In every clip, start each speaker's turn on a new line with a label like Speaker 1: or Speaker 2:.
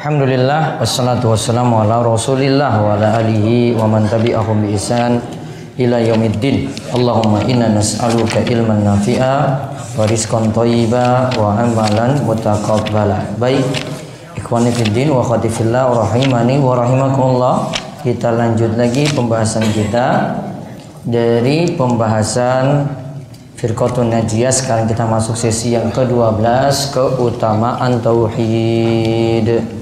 Speaker 1: Alhamdulillah wassalatu wassalamu ala Rasulillah wa ala alihi wa man tabi'ahum bi ihsan ila yaumiddin. Allahumma inna nas'aluka ilman nafi'a wa rizqan thayyiba wa amalan mutaqabbala. Baik. Ikhwani fid din wa akhwati fillah rahimani wa rahimakumullah. Kita lanjut lagi pembahasan kita dari pembahasan Firqatun Najiyah sekarang kita masuk sesi yang ke-12 keutamaan tauhid.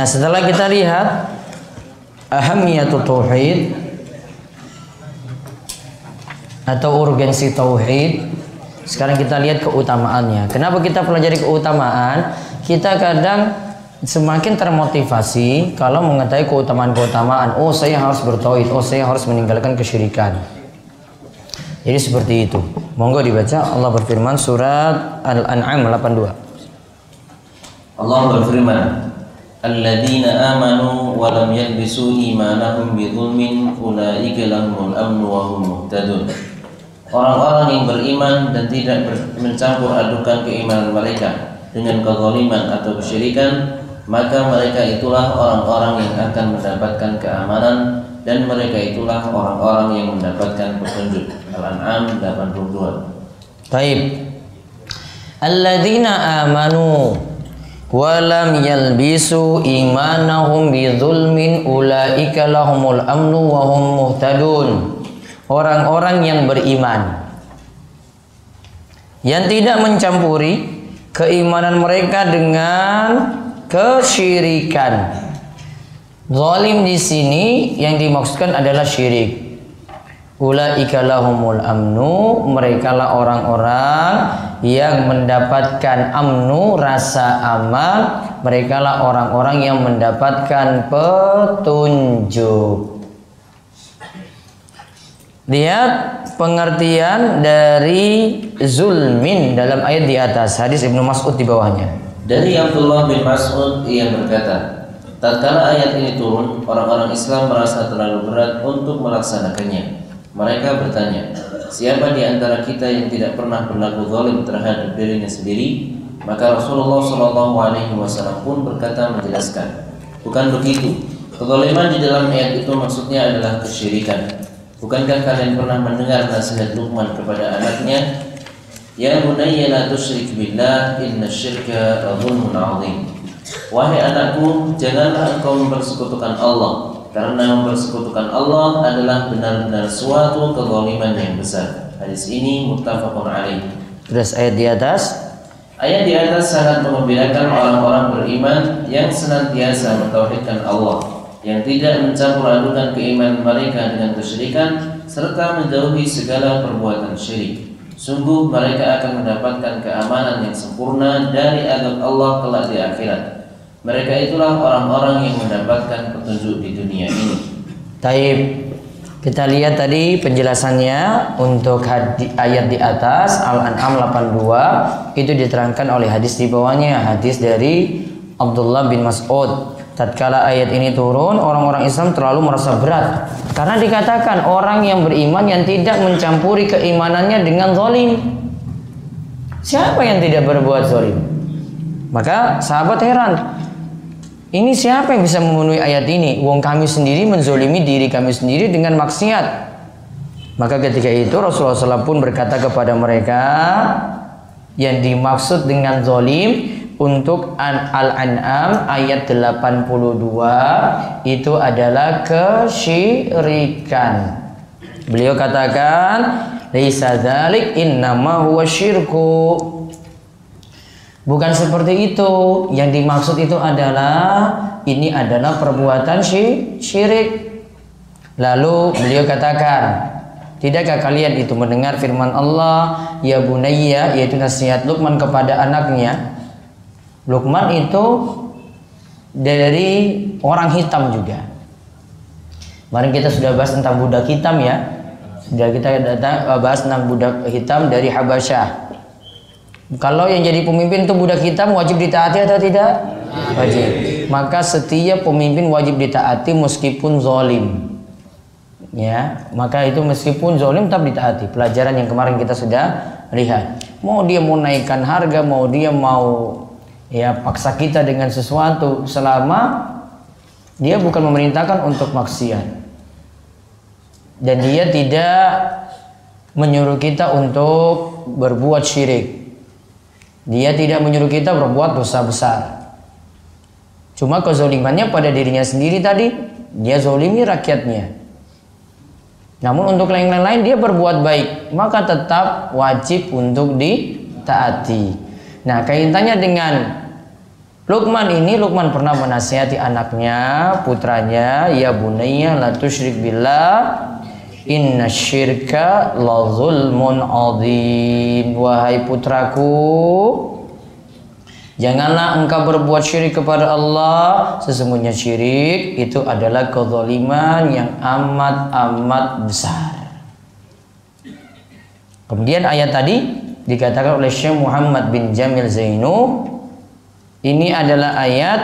Speaker 1: Nah, setelah kita lihat ahamiyatu tauhid atau urgensi tauhid, sekarang kita lihat keutamaannya. Kenapa kita pelajari keutamaan? Kita kadang semakin termotivasi kalau mengetahui keutamaan-keutamaan. Oh, saya harus bertauhid. Oh, saya harus meninggalkan kesyirikan. Jadi seperti itu. Monggo dibaca. Allah berfirman surat Al-An'am 82.
Speaker 2: Allah berfirman, Wa lam yalbisu imanahum bidzulmin ulaika lahumul amnu wa hum muhtadun. Orang-orang yang beriman dan tidak mencampur adukan keimanan mereka dengan kezaliman atau kesyirikan, maka mereka itulah orang-orang yang akan mendapatkan keamanan dan mereka itulah orang-orang yang mendapatkan petunjuk. Al-An'am 82.
Speaker 1: Taib. Alladzina amanu walam yalbisu imanahum bidzulmin ulaika lahumul amnu wa hum muhtadun. Orang-orang yang beriman yang tidak mencampuri keimanan mereka dengan kesyirikan. Zalim di sini yang dimaksudkan adalah syirik. Ulaika lahumul amnu Mereka lah orang-orang Yang mendapatkan amnu Rasa aman Mereka lah orang-orang yang mendapatkan petunjuk Lihat pengertian dari zulmin dalam ayat di atas hadis Ibnu Mas'ud di bawahnya.
Speaker 2: Dari Abdullah bin Mas'ud ia berkata, tatkala ayat ini turun, orang-orang Islam merasa terlalu berat untuk melaksanakannya. Mereka bertanya, siapa di antara kita yang tidak pernah berlaku zalim terhadap dirinya sendiri? Maka Rasulullah Shallallahu Alaihi Wasallam pun berkata menjelaskan, bukan begitu. Kezaliman di dalam ayat itu maksudnya adalah kesyirikan. Bukankah kalian pernah mendengar nasihat Luqman kepada anaknya? Ya bunayya la tusyrik billah inna syirka zulmun azim. Wahai anakku, janganlah engkau mempersekutukan Allah karena mempersekutukan Allah adalah benar-benar suatu kezaliman yang besar. Hadis ini muttafaqun alaih.
Speaker 1: Terus ayat di atas
Speaker 2: Ayat di atas sangat mengembirakan orang-orang beriman yang senantiasa mentauhidkan Allah, yang tidak mencampur adukan keimanan mereka dengan kesyirikan serta menjauhi segala perbuatan syirik. Sungguh mereka akan mendapatkan keamanan yang sempurna dari adab Allah kelak di akhirat. Mereka itulah orang-orang yang mendapatkan petunjuk di dunia ini.
Speaker 1: Taib. Kita lihat tadi penjelasannya untuk ayat di atas Al-An'am 82 itu diterangkan oleh hadis di bawahnya, hadis dari Abdullah bin Mas'ud. Tatkala ayat ini turun, orang-orang Islam terlalu merasa berat karena dikatakan orang yang beriman yang tidak mencampuri keimanannya dengan zalim. Siapa yang tidak berbuat zalim? Maka sahabat heran, ini siapa yang bisa memenuhi ayat ini? Wong kami sendiri menzolimi diri kami sendiri dengan maksiat. Maka ketika itu Rasulullah SAW pun berkata kepada mereka yang dimaksud dengan zolim untuk Al-An'am ayat 82 itu adalah kesyirikan. Beliau katakan, "Laisa dzalik innama huwa syirku." Bukan seperti itu. Yang dimaksud itu adalah ini adalah perbuatan syirik. Lalu beliau katakan, Tidakkah kalian itu mendengar firman Allah, ya bunayya, yaitu nasihat Luqman kepada anaknya? Luqman itu dari orang hitam juga. Kemarin kita sudah bahas tentang budak hitam ya. Sudah kita datang bahas tentang budak hitam dari Habasyah. Kalau yang jadi pemimpin itu budak hitam wajib ditaati atau tidak? Wajib. Maka setiap pemimpin wajib ditaati meskipun zalim. ya maka itu meskipun zolim tetap ditaati pelajaran yang kemarin kita sudah lihat mau dia mau naikkan harga mau dia mau ya paksa kita dengan sesuatu selama dia bukan memerintahkan untuk maksiat dan dia tidak menyuruh kita untuk berbuat syirik dia tidak menyuruh kita berbuat dosa besar cuma kezolimannya pada dirinya sendiri tadi dia zolimi rakyatnya namun untuk lain-lain dia berbuat baik, maka tetap wajib untuk ditaati. Nah, kaitannya dengan Lukman ini Lukman pernah menasihati anaknya, putranya, ya bunayya la tusyrik billah inna syirka la zulmun azim. Wahai putraku, Janganlah engkau berbuat syirik kepada Allah Sesungguhnya syirik itu adalah kezaliman yang amat-amat besar Kemudian ayat tadi dikatakan oleh Syekh Muhammad bin Jamil Zainu Ini adalah ayat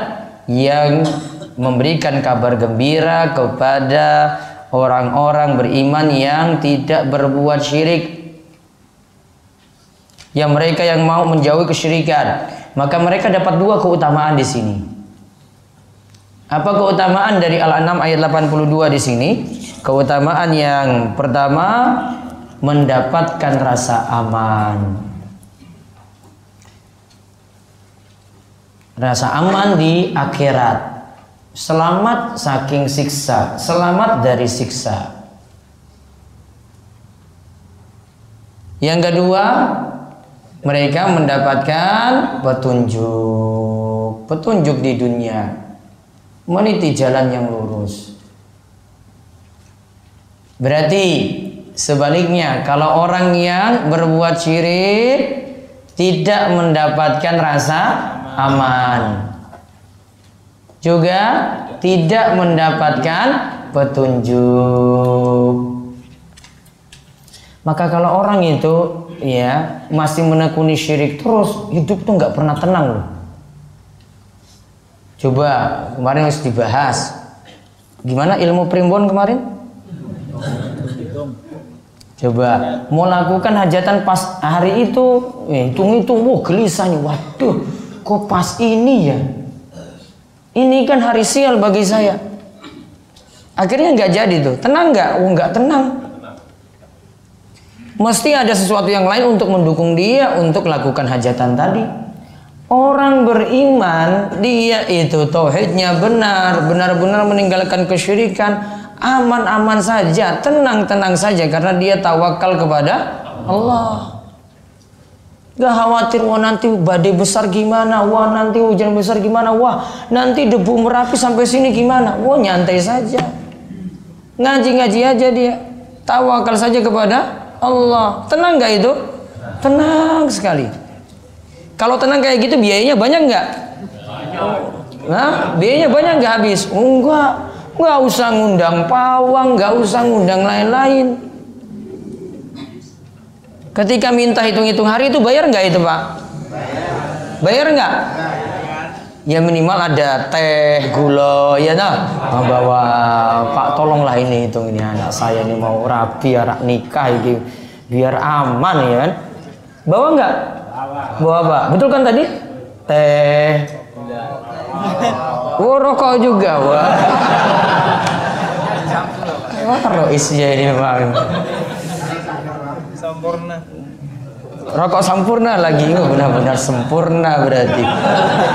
Speaker 1: yang memberikan kabar gembira kepada orang-orang beriman yang tidak berbuat syirik yang mereka yang mau menjauhi kesyirikan maka mereka dapat dua keutamaan di sini. Apa keutamaan dari Al-An'am ayat 82 di sini? Keutamaan yang pertama mendapatkan rasa aman. Rasa aman di akhirat. Selamat saking siksa, selamat dari siksa. Yang kedua, mereka mendapatkan petunjuk. Petunjuk di dunia. Meniti jalan yang lurus. Berarti sebaliknya kalau orang yang berbuat syirik tidak mendapatkan rasa aman juga tidak mendapatkan petunjuk. Maka kalau orang itu ya masih menekuni syirik terus hidup tuh nggak pernah tenang loh. Coba kemarin harus dibahas. Gimana ilmu primbon kemarin? Coba mau lakukan hajatan pas hari itu. Eh, hitung itu wah gelisahnya waduh kok pas ini ya ini kan hari sial bagi saya akhirnya nggak jadi tuh tenang nggak oh nggak tenang Mesti ada sesuatu yang lain untuk mendukung dia untuk lakukan hajatan tadi. Orang beriman, dia itu tauhidnya benar, benar-benar meninggalkan kesyirikan, aman-aman saja, tenang-tenang saja karena dia tawakal kepada Allah. Gak khawatir, wah nanti badai besar gimana, wah nanti hujan besar gimana, wah nanti debu merapi sampai sini gimana, wah nyantai saja. Ngaji-ngaji aja dia, tawakal saja kepada Allah. Tenang nggak itu? Tenang sekali. Kalau tenang kayak gitu biayanya banyak nggak? Nah, biayanya banyak nggak habis? Enggak. Nggak usah ngundang pawang, nggak usah ngundang lain-lain. Ketika minta hitung-hitung hari itu bayar nggak itu pak? Bayar nggak? Ya minimal ada teh, gula, ya nah. Bawa Pak tolonglah ini hitung ini anak saya ini mau rapi anak nikah ini biar aman ya kan. Bawa nggak? Bawa apa? Betul kan tadi? Teh. Oh rokok juga wah. Wah Rois ya ini memang. Sempurna rokok sempurna lagi oh, benar-benar sempurna berarti.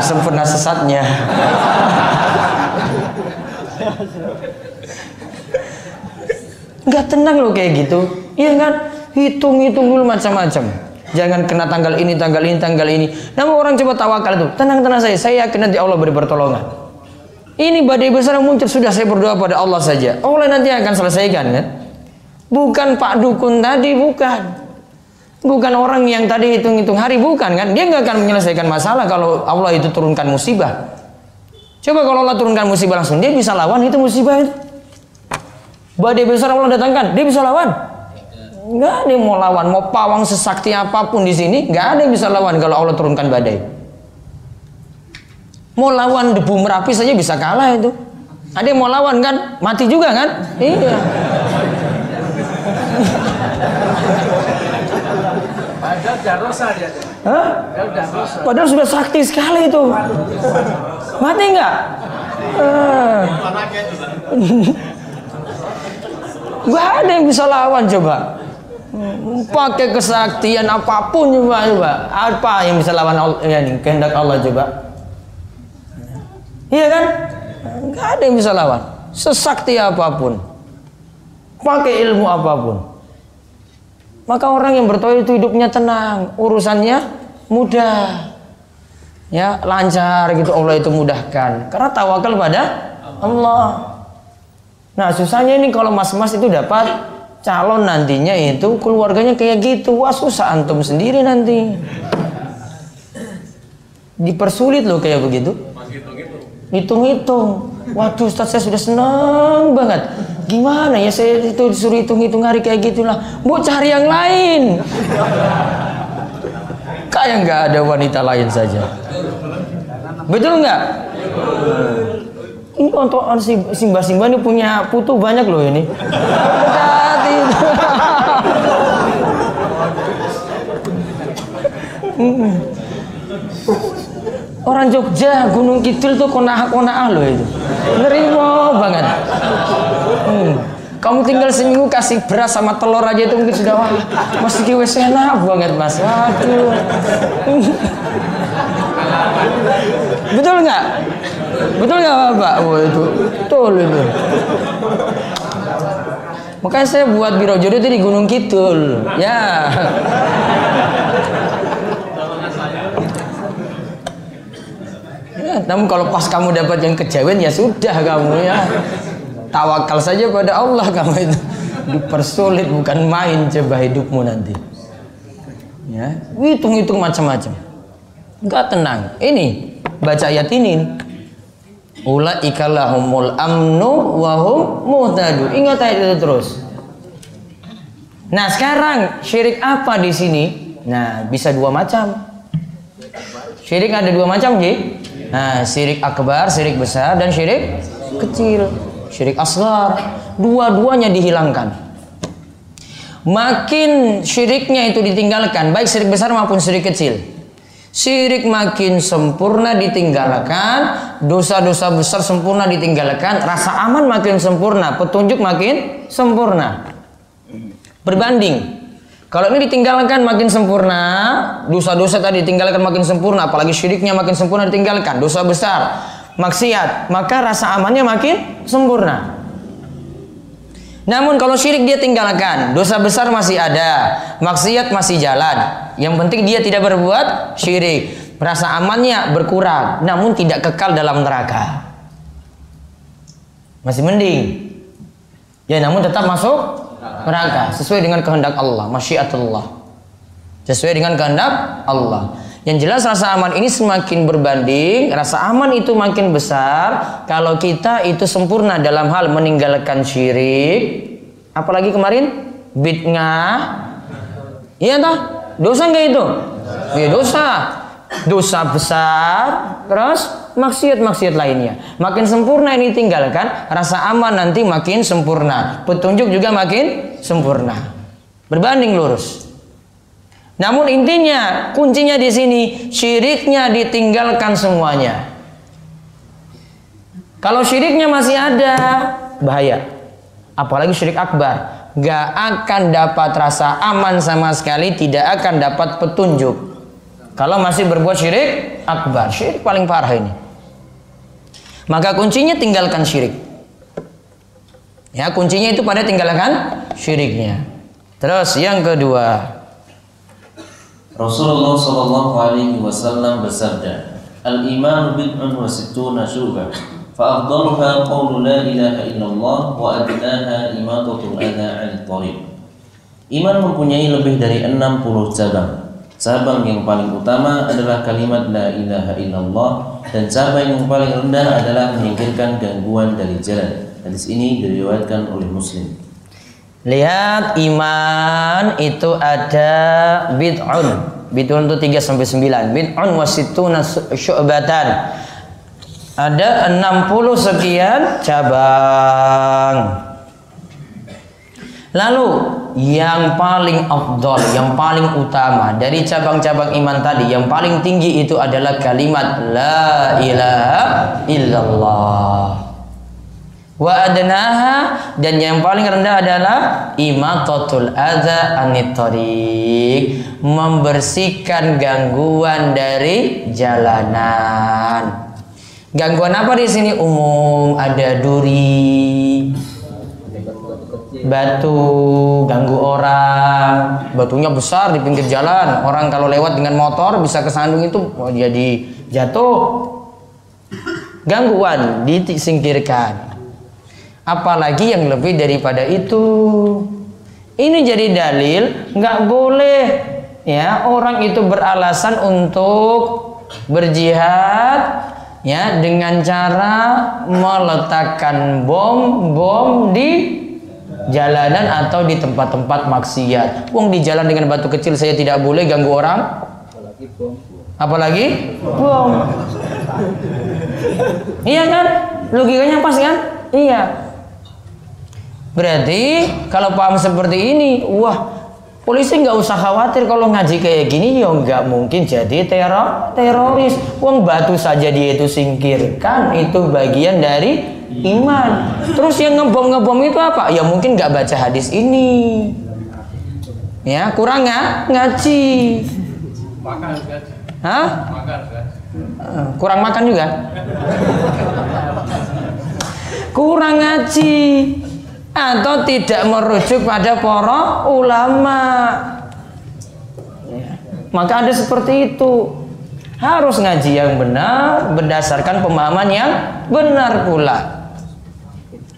Speaker 1: Sempurna sesatnya. Nggak tenang loh kayak gitu. Iya kan? Hitung-hitung dulu macam-macam. Jangan kena tanggal ini tanggal ini tanggal ini. Namun orang coba tawakal itu. Tenang-tenang saya. Saya yakin nanti Allah beri pertolongan. Ini badai besar yang muncul. Sudah saya berdoa pada Allah saja. Allah nanti akan selesaikan kan bukan Pak Dukun tadi bukan Bukan orang yang tadi hitung-hitung hari, bukan kan? Dia nggak akan menyelesaikan masalah kalau Allah itu turunkan musibah. Coba kalau Allah turunkan musibah langsung, dia bisa lawan itu musibah itu. Badai besar Allah datangkan, dia bisa lawan. Nggak ada yang mau lawan, mau pawang sesakti apa pun di sini, nggak ada yang bisa lawan kalau Allah turunkan badai. Mau lawan debu merapi saja bisa kalah itu. Ada yang mau lawan kan, mati juga kan? Iya.
Speaker 3: Padahal udah rosa dia.
Speaker 1: Hah?
Speaker 3: Padahal rosa.
Speaker 1: Padahal sudah sakti sekali itu. Mati nggak? Eh. Gak ada yang bisa lawan coba. Pakai kesaktian apa pun coba coba. Apa yang bisa lawan Allah? Ya, nih, kehendak Allah coba. Iya kan? Gak ada yang bisa lawan. Sesakti apa pun. Pakai ilmu apa pun. Maka orang yang bertauhid itu hidupnya tenang, urusannya mudah. Ya, lancar gitu Allah itu mudahkan. Karena tawakal pada Allah. Nah, susahnya ini kalau mas-mas itu dapat calon nantinya itu keluarganya kayak gitu. Wah, susah antum sendiri nanti. Dipersulit loh kayak begitu. Hitung-hitung. Waduh, Ustaz saya sudah senang banget. Gimana ya saya itu disuruh hitung-hitung hari kayak gitulah. Mau cari yang lain. Kayak nggak ada wanita lain saja. Betul nggak? Ini untuk si Simba-Simba ini punya putu banyak loh ini. Orang Jogja, Gunung Kidul tuh konah-konah loh itu. Nerimo banget. Hmm. Kamu tinggal seminggu kasih beras sama telur aja itu mungkin sudah wah masih kiwe enak banget mas. Waduh. Betul nggak? Betul nggak Bapak? Oh, itu betul itu. Makanya saya buat biro jodoh itu di Gunung Kidul. Ya. Ya, namun kalau pas kamu dapat yang kejawen ya sudah kamu ya. Tawakal saja pada Allah kamu itu. Dipersulit bukan main coba hidupmu nanti. Ya, hitung-hitung macam-macam. Enggak tenang. Ini baca ayat ini. Ulaika lahumul amnu wa hum muhtadu. Ingat ayat itu terus. Nah, sekarang syirik apa di sini? Nah, bisa dua macam. Syirik ada dua macam, Ji. Nah, syirik akbar, syirik besar dan syirik kecil. Syirik asgar. Dua-duanya dihilangkan. Makin syiriknya itu ditinggalkan, baik syirik besar maupun syirik kecil. Syirik makin sempurna ditinggalkan, dosa-dosa besar sempurna ditinggalkan, rasa aman makin sempurna, petunjuk makin sempurna. Berbanding. Kalau ini ditinggalkan makin sempurna, dosa-dosa tadi ditinggalkan makin sempurna, apalagi syiriknya makin sempurna ditinggalkan, dosa besar, maksiat, maka rasa amannya makin sempurna. Namun kalau syirik dia tinggalkan, dosa besar masih ada, maksiat masih jalan. Yang penting dia tidak berbuat syirik. Rasa amannya berkurang, namun tidak kekal dalam neraka. Masih mending. Ya namun tetap masuk neraka sesuai dengan kehendak Allah, masyiatullah. Sesuai dengan kehendak Allah. Yang jelas rasa aman ini semakin berbanding, rasa aman itu makin besar kalau kita itu sempurna dalam hal meninggalkan syirik. Apalagi kemarin bid'ah. Iya toh? Dosa enggak itu? Iya dosa. Dosa besar, terus maksiat-maksiat lainnya. Makin sempurna ini tinggalkan, rasa aman nanti makin sempurna. Petunjuk juga makin sempurna. Berbanding lurus. Namun intinya kuncinya di sini syiriknya ditinggalkan semuanya. Kalau syiriknya masih ada bahaya. Apalagi syirik akbar, gak akan dapat rasa aman sama sekali, tidak akan dapat petunjuk. Kalau masih berbuat syirik akbar, syirik paling parah ini. Maka kuncinya tinggalkan syirik. Ya, kuncinya itu pada tinggalkan syiriknya. Terus yang kedua,
Speaker 2: Rasulullah Shallallahu Alaihi Wasallam bersabda, Al iman bid'un wa sittuna syubah. Fa'afdaluha qawlu la ilaha illallah wa adnaha imatatul adha 'anil tariq. Iman mempunyai lebih dari 60 cabang. Cabang yang paling utama adalah kalimat la ilaha illallah dan cabang yang paling rendah adalah menyingkirkan gangguan dari jalan. Hadis ini diriwayatkan oleh Muslim.
Speaker 1: Lihat iman itu ada bid'un. Bid'un itu 3 sampai 9. Bid'un wasituna syu'batan. Ada 60 sekian cabang. Lalu yang paling afdol, yang paling utama dari cabang-cabang iman tadi, yang paling tinggi itu adalah kalimat la ilaha illallah. Wa adnaha dan yang paling rendah adalah imatatul adza anit tariq, membersihkan gangguan dari jalanan. Gangguan apa di sini umum? Ada duri, batu, ganggu orang. Batunya besar di pinggir jalan. Orang kalau lewat dengan motor bisa kesandung itu jadi jatuh. Gangguan disingkirkan. Apalagi yang lebih daripada itu. Ini jadi dalil nggak boleh ya orang itu beralasan untuk berjihad ya dengan cara meletakkan bom bom di jalanan atau di tempat-tempat maksiat. Wong di jalan dengan batu kecil saya tidak boleh ganggu orang. Apalagi bom. Iya kan? Logikanya pas kan? Iya. Berarti kalau paham seperti ini, wah Polisi nggak usah khawatir kalau ngaji kayak gini ya nggak mungkin jadi teror teroris. Wong batu saja dia itu singkirkan itu bagian dari iman. Terus yang ngebom ngebom itu apa? Ya mungkin nggak baca hadis ini. Ya kurang nggak ngaji.
Speaker 3: Makan?
Speaker 1: Hah?
Speaker 3: Makan?
Speaker 1: Eh, Kurang makan juga. Kurang ngaji atau tidak merujuk pada para ulama. Ya. Maka ada seperti itu. Harus ngaji yang benar berdasarkan pemahaman yang benar pula.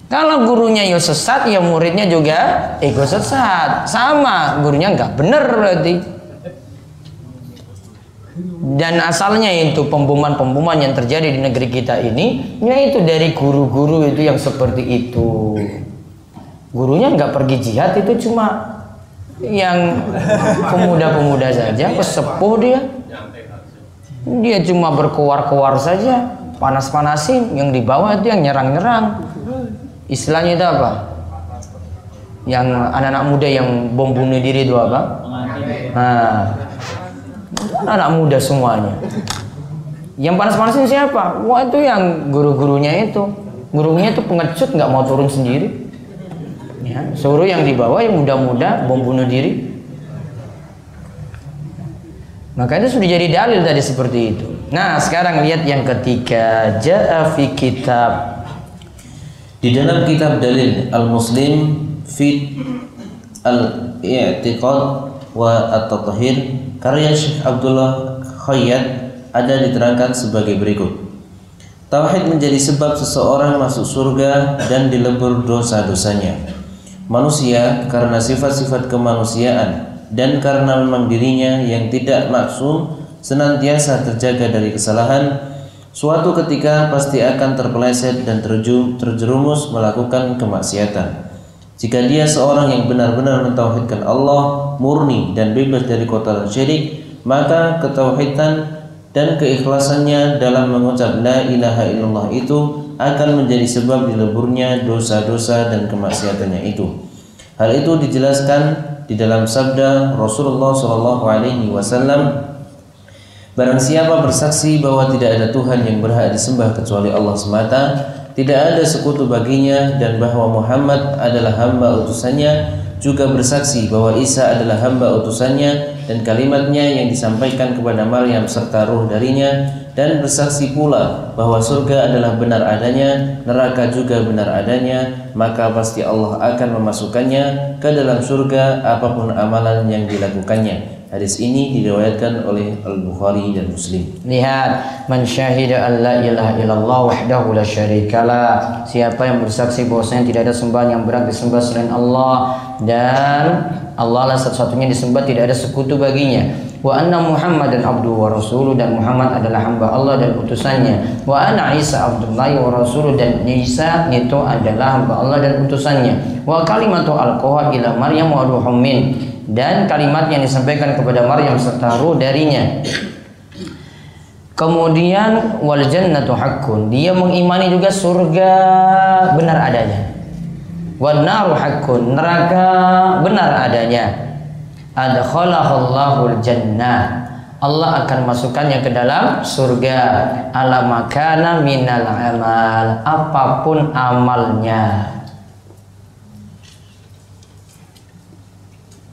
Speaker 1: Kalau gurunya yo sesat, ya muridnya juga ego sesat. Sama, gurunya nggak benar berarti. Dan asalnya itu pemboman-pemboman yang terjadi di negeri kita ini, yaitu dari guru-guru itu yang seperti itu gurunya nggak pergi jihad itu cuma yang pemuda-pemuda saja pesepuh dia. Dia cuma berkuar-kuar saja panas-panasin yang di bawah itu yang nyerang-nyerang. Istilahnya itu apa? Yang anak-anak muda yang bom bunuh diri itu apa? Nah anak muda semuanya. Yang panas-panasin siapa? Wah itu yang guru-gurunya itu. Gurunya itu pengecut nggak mau turun sendiri ya, suruh yang di bawah yang muda-muda bom bunuh diri maka itu sudah jadi dalil tadi seperti itu nah sekarang lihat yang ketiga ja'a fi kitab
Speaker 2: Di dalam kitab dalil Al-Muslim fi Al-I'tiqad wa At-Tatahir karya Syekh Abdullah Khayyat ada diterangkan sebagai berikut. Tauhid menjadi sebab seseorang masuk surga dan dilebur dosa-dosanya. Manusia karena sifat-sifat kemanusiaan dan karena memang dirinya yang tidak maksum senantiasa terjaga dari kesalahan Suatu ketika pasti akan terpeleset dan terjerumus melakukan kemaksiatan. Jika dia seorang yang benar-benar mentauhidkan Allah murni dan bebas dari kotoran syirik, maka ketauhidan dan keikhlasannya dalam mengucap la ilaha illallah itu akan menjadi sebab dileburnya dosa-dosa dan kemaksiatannya itu. Hal itu dijelaskan di dalam sabda Rasulullah SAW alaihi wasallam Barang siapa bersaksi bahwa tidak ada Tuhan yang berhak disembah kecuali Allah semata, tidak ada sekutu baginya dan bahwa Muhammad adalah hamba utusannya, juga bersaksi bahwa Isa adalah hamba utusannya dan kalimatnya yang disampaikan kepada Maryam serta ruh darinya dan bersaksi pula bahwa surga adalah benar adanya, neraka juga benar adanya, maka pasti Allah akan memasukkannya ke dalam surga apa pun amalan yang dilakukannya. Hadis ini diriwayatkan oleh Al-Bukhari dan Muslim.
Speaker 1: Lihat, man syahida an la ilaha illallah wahdahu la syarikalah. Siapa yang bersaksi bahwasanya tidak ada sembahan yang berhak disembah selain Allah dan Allah lah satu-satunya disembah tidak ada sekutu baginya. Wa anna Muhammadan abduhu wa rasuluh dan Muhammad adalah hamba Allah dan utusannya. Wa anna Isa abdullahi wa rasuluh dan Isa itu adalah hamba Allah dan utusannya. Wa kalimatu alqaha ila Maryam wa ruhum min dan kalimat yang disampaikan kepada Maryam serta ruh darinya. Kemudian wal jannatu haqqun. Dia mengimani juga surga benar adanya. Wan haqqun neraka benar adanya. Adkhalahallahul jannah. Allah akan masukkannya ke dalam surga. Ala makana minal amal apa pun amalnya.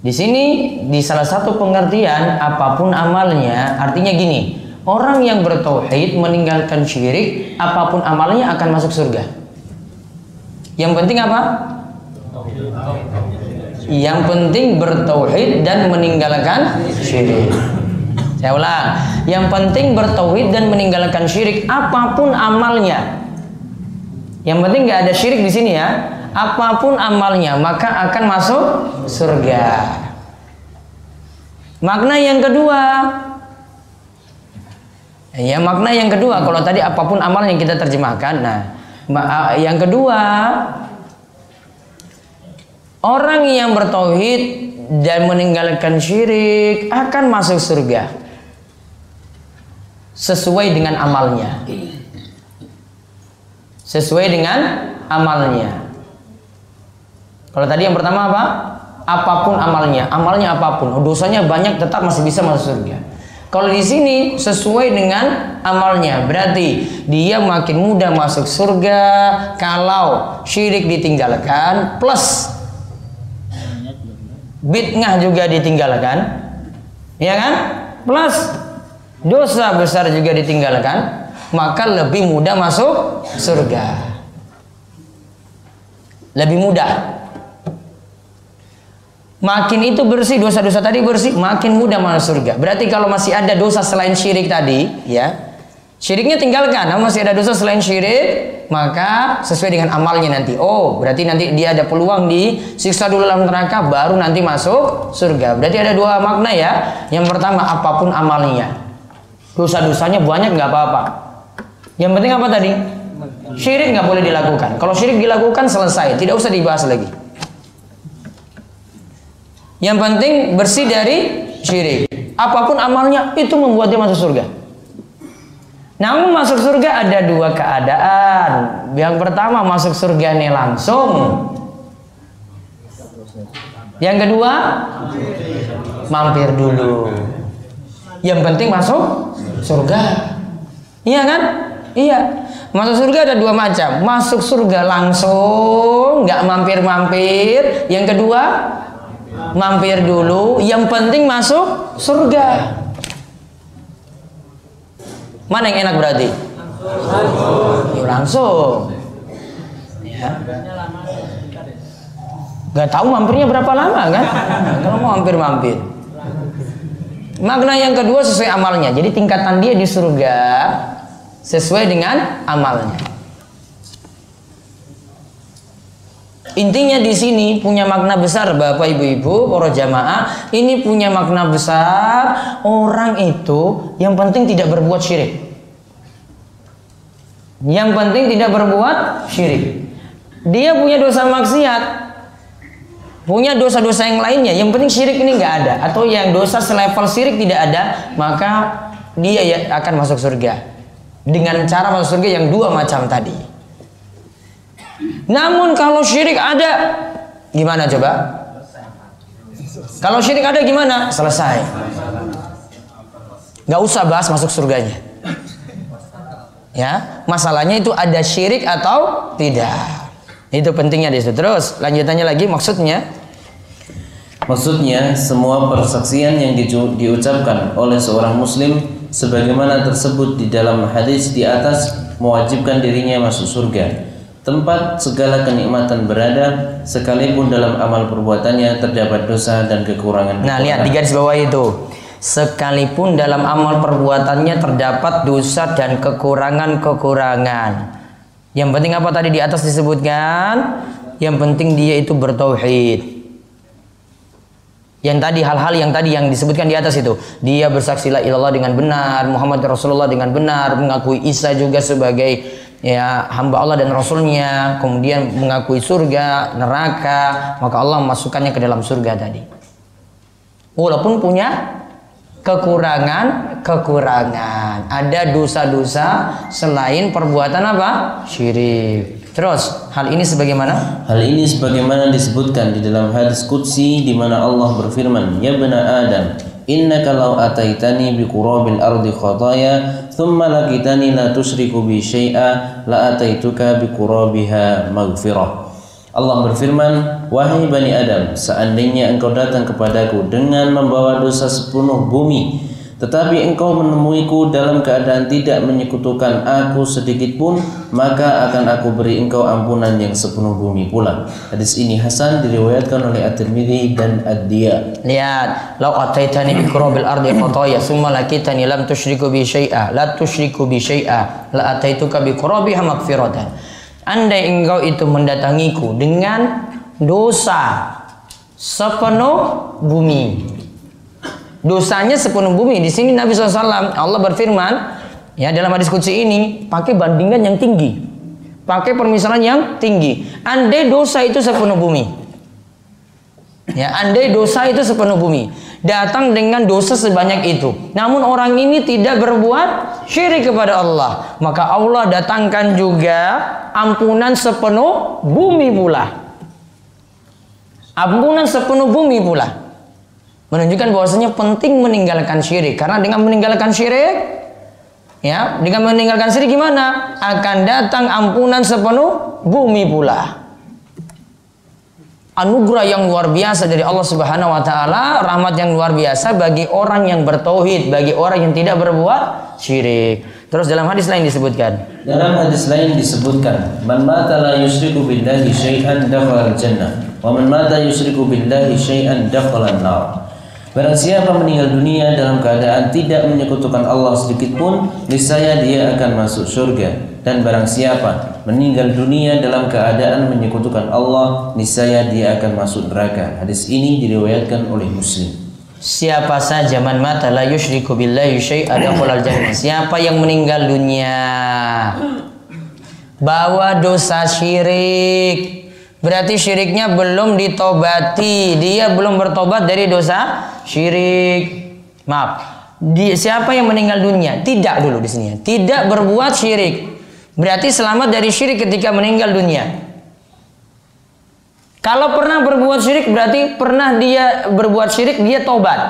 Speaker 1: Di sini di salah satu pengertian apa pun amalnya artinya gini, orang yang bertauhid meninggalkan syirik apa pun amalnya akan masuk surga. Yang penting apa? Yang penting bertauhid dan meninggalkan syirik. Saya ulang, yang penting bertauhid dan meninggalkan syirik apa pun amalnya. Yang penting nggak ada syirik di sini ya apa pun amalnya maka akan masuk surga. Makna yang kedua Ya makna yang kedua kalau tadi apa pun amal yang kita terjemahkan nah yang kedua orang yang bertauhid dan meninggalkan syirik akan masuk surga sesuai dengan amalnya sesuai dengan amalnya kalau tadi yang pertama apa? Apa pun amalnya, amalnya apa pun, dosanya banyak tetap masih bisa masuk surga. Kalau di sini sesuai dengan amalnya, berarti dia makin mudah masuk surga kalau syirik ditinggalkan plus bid'ah juga ditinggalkan. Ya kan? Plus dosa besar juga ditinggalkan, maka lebih mudah masuk surga. Lebih mudah Makin itu bersih dosa-dosa tadi bersih, makin mudah masuk surga. Berarti kalau masih ada dosa selain syirik tadi, ya, syiriknya tinggalkan. Namun masih ada dosa selain syirik, maka sesuai dengan amalnya nanti. Oh, berarti nanti dia ada peluang di siksa dulu dalam neraka, baru nanti masuk surga. Berarti ada dua makna ya. Yang pertama apa pun amalnya, dosa-dosanya banyak nggak apa-apa. Yang penting apa tadi? Syirik nggak boleh dilakukan. Kalau syirik dilakukan selesai, tidak usah dibahas lagi. Yang penting bersih dari syirik. Apa pun amalnya itu membuat dia masuk surga. Namun masuk surga ada dua keadaan. Yang pertama masuk surga ini langsung. Yang kedua mampir dulu. Yang penting masuk surga. Iya kan? Iya. Masuk surga ada dua macam. Masuk surga langsung, nggak mampir-mampir. Yang kedua mampir dulu yang penting masuk surga. Mana yang enak berarti? Langsung, langsung. ya. Nggak tahu mampirnya berapa lama kan? Kalau mau mampir mampir. Makna yang kedua sesuai amalnya. Jadi tingkatan dia di surga sesuai dengan amalnya Intinya di sini punya makna besar Bapak Ibu-ibu, para jamaah, ini punya makna besar orang itu yang penting tidak berbuat syirik. Yang penting tidak berbuat syirik. Dia punya dosa maksiat, punya dosa-dosa yang lainnya. Yang penting syirik ini nggak ada, atau yang dosa selevel syirik tidak ada, maka dia ya akan masuk surga dengan cara masuk surga yang dua macam tadi. Namun kalau syirik ada, gimana coba? Kalau syirik ada gimana? Selesai. Gak usah bahas masuk surganya. Ya, masalahnya itu ada syirik atau tidak. Itu pentingnya di situ. Terus lanjutannya lagi maksudnya
Speaker 2: Maksudnya semua persaksian yang di, diucapkan oleh seorang muslim sebagaimana tersebut di dalam hadis di atas mewajibkan dirinya masuk surga tempat segala kenikmatan berada sekalipun dalam amal perbuatannya terdapat dosa dan kekurangan.
Speaker 1: Nah, lihat di garis bawah itu. Sekalipun dalam amal perbuatannya terdapat dosa dan kekurangan-kekurangan. Yang penting apa tadi di atas disebutkan? Yang penting dia itu bertauhid. Yang tadi hal-hal yang tadi yang disebutkan di atas itu, dia bersaksi la ilallah dengan benar, Muhammad Rasulullah dengan benar, mengakui Isa juga sebagai ya hamba Allah dan Rasulnya kemudian mengakui surga neraka maka Allah memasukkannya ke dalam surga tadi. Walaupun punya kekurangan kekurangan. Ada dosa-dosa selain perbuatan apa? Syirik. Terus hal ini sebagaimana?
Speaker 2: Hal ini sebagaimana disebutkan di dalam hadis qudsi di mana Allah berfirman, "Ya bani Adam, innaka law ataitani bi qurabil ardi khataya, thumma laqitani la tusyriku bi syai'a, la ataituka bi qurabiha maghfirah." Allah berfirman, "Wahai bani Adam, seandainya engkau datang kepadaku dengan membawa dosa sepenuh bumi, tetapi engkau menemuiku dalam keadaan tidak menyekutukan aku sedikit pun, maka akan aku beri engkau ampunan yang sepenuh bumi pula. Hadis ini Hasan diriwayatkan oleh At-Tirmidzi dan Ad-Diya.
Speaker 1: Lihat, lau ataitani bi qurabil ardi khataya summa lakitani lam tusyriku bi syai'a, la tusyriku bi syai'a, la ataituka bi qurabiha magfiratan. Andai engkau itu mendatangiku dengan dosa sepenuh bumi. Dosanya sepenuh bumi. Di sini Nabi SAW Allah berfirman ya dalam hadis kunci ini pakai bandingan yang tinggi. Pakai permisalan yang tinggi. Andai dosa itu sepenuh bumi. Ya, andai dosa itu sepenuh bumi, datang dengan dosa sebanyak itu. Namun orang ini tidak berbuat syirik kepada Allah, maka Allah datangkan juga ampunan sepenuh bumi pula. Ampunan sepenuh bumi pula. Menunjukkan bahwasanya penting meninggalkan syirik karena dengan meninggalkan syirik ya, dengan meninggalkan syirik gimana? Akan datang ampunan sepenuh bumi pula anugerah yang luar biasa dari Allah Subhanahu wa taala, rahmat yang luar biasa bagi orang yang bertauhid, bagi orang yang tidak berbuat syirik. Terus dalam hadis lain disebutkan,
Speaker 2: Dalam hadis lain disebutkan, "Man mata la yusyriku billahi syai'an dakhala al-jannah, wa man mata yusyriku billahi syai'an dakhala an-nar." Barang siapa meninggal dunia dalam keadaan tidak menyekutukan Allah sedikit pun, niscaya dia akan masuk surga. Dan barang siapa meninggal dunia dalam keadaan menyekutukan Allah, niscaya dia akan masuk neraka. Hadis ini diriwayatkan oleh Muslim.
Speaker 1: siapa saja man mata la yusyriku billahi dakhalal jannah. Siapa yang meninggal dunia bawa dosa syirik Berarti syiriknya belum ditobati, dia belum bertobat dari dosa syirik. Maaf, di, siapa yang meninggal dunia? Tidak dulu di sini. Tidak berbuat syirik. Berarti selamat dari syirik ketika meninggal dunia. Kalau pernah berbuat syirik berarti pernah dia berbuat syirik dia tobat.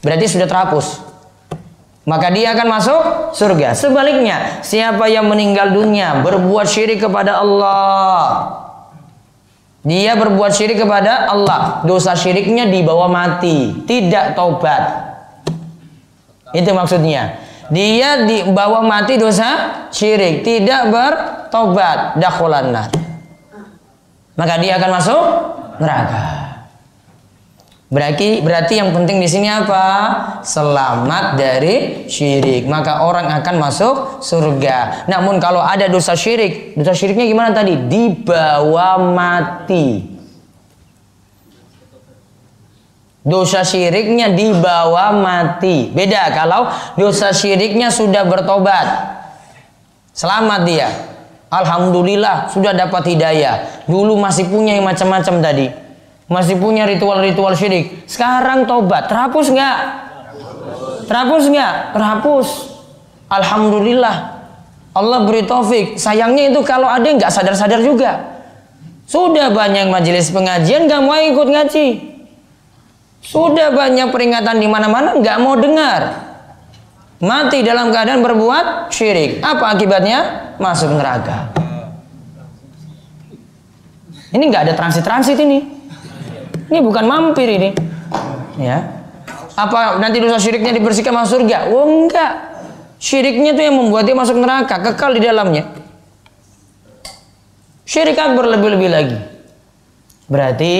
Speaker 1: Berarti sudah terhapus. Maka dia akan masuk surga. Sebaliknya, siapa yang meninggal dunia berbuat syirik kepada Allah, dia berbuat syirik kepada Allah. Dosa syiriknya dibawa mati, tidak taubat. Itu maksudnya. Dia dibawa mati dosa syirik, tidak bertobat, dakhulan. Maka dia akan masuk neraka. Berarti berarti yang penting di sini apa? Selamat dari syirik. Maka orang akan masuk surga. Namun kalau ada dosa syirik, dosa syiriknya gimana tadi? Dibawa mati. Dosa syiriknya dibawa mati. Beda kalau dosa syiriknya sudah bertobat. Selamat dia. Alhamdulillah sudah dapat hidayah. Dulu masih punya yang macam-macam tadi masih punya ritual-ritual syirik. Sekarang tobat, terhapus nggak? Terhapus nggak? Terhapus. Alhamdulillah. Allah beri taufik. Sayangnya itu kalau ada nggak sadar-sadar juga. Sudah banyak majelis pengajian nggak mau ikut ngaji. Sudah banyak peringatan di mana-mana nggak mau dengar. Mati dalam keadaan berbuat syirik. Apa akibatnya? Masuk neraka. Ini nggak ada transit-transit ini. Ini bukan mampir ini. Ya. Apa nanti dosa syiriknya dibersihkan masuk surga? Oh enggak. Syiriknya itu yang membuat dia masuk neraka, kekal di dalamnya. Syirik akbar lebih-lebih lagi. Berarti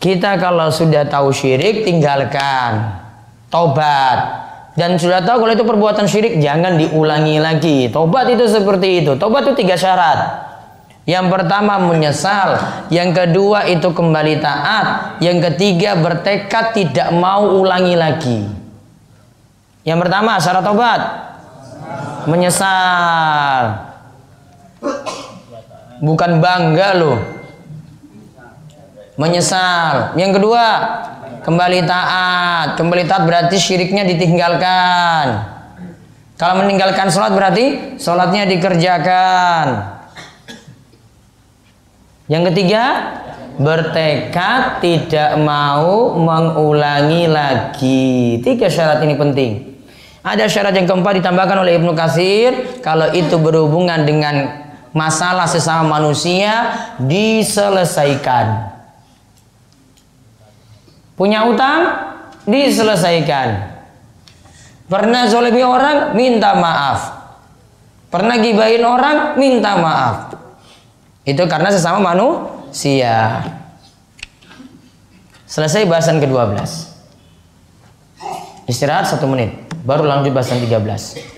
Speaker 1: kita kalau sudah tahu syirik tinggalkan. Tobat. Dan sudah tahu kalau itu perbuatan syirik jangan diulangi lagi. Tobat itu seperti itu. Tobat itu tiga syarat. Yang pertama menyesal, yang kedua itu kembali taat, yang ketiga bertekad tidak mau ulangi lagi. Yang pertama syarat tobat menyesal. Bukan bangga loh. Menyesal. Yang kedua kembali taat. Kembali taat berarti syiriknya ditinggalkan. Kalau meninggalkan sholat berarti sholatnya dikerjakan. Yang ketiga, bertekad tidak mau mengulangi lagi. Tiga syarat ini penting. Ada syarat yang keempat ditambahkan oleh Ibnu Katsir kalau itu berhubungan dengan masalah sesama manusia diselesaikan. Punya utang diselesaikan. Pernah zolimi orang minta maaf. Pernah gibahin orang minta maaf. Itu karena sesama manusia. Selesai bahasan ke-12. Istirahat satu menit. Baru lanjut bahasan 13.